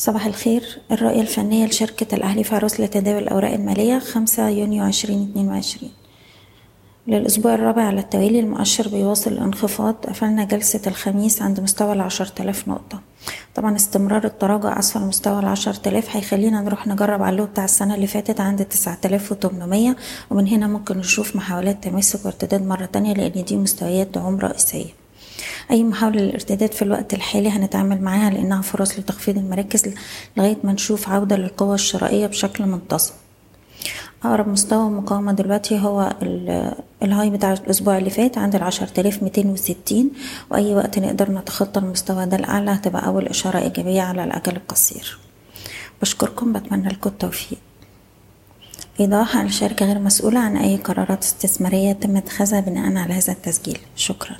صباح الخير. الرؤية الفنية لشركة الأهلي فاروس لتداول الأوراق المالية خمسة يونيو عشرين اتنين وعشرين. للأسبوع الرابع على التوالي المؤشر بيواصل الانخفاض. قفلنا جلسة الخميس عند مستوى العشر تلاف نقطة. طبعا استمرار التراجع أسفل مستوى العشر تلاف هيخلينا نروح نجرب على اللو بتاع السنة اللي فاتت عند تسعة تلاف وتمنمية. ومن هنا ممكن نشوف محاولات تماسك وارتداد مرة تانية لأن دي مستويات دعوم رئيسية أي محاولة للارتداد في الوقت الحالي هنتعامل معاها لأنها فرص لتخفيض المراكز لغاية ما نشوف عودة للقوة الشرائية بشكل منتظم. أقرب مستوى مقاومة دلوقتي هو الهاي بتاع الأسبوع اللي فات عند العشر تلاف ميتين وستين وأي وقت نقدر نتخطى المستوى ده الأعلى هتبقى أول إشارة إيجابية على الأجل القصير. بشكركم بتمنى لكم التوفيق. إيضاح الشركة غير مسؤولة عن أي قرارات استثمارية تم اتخاذها بناء على هذا التسجيل. شكراً.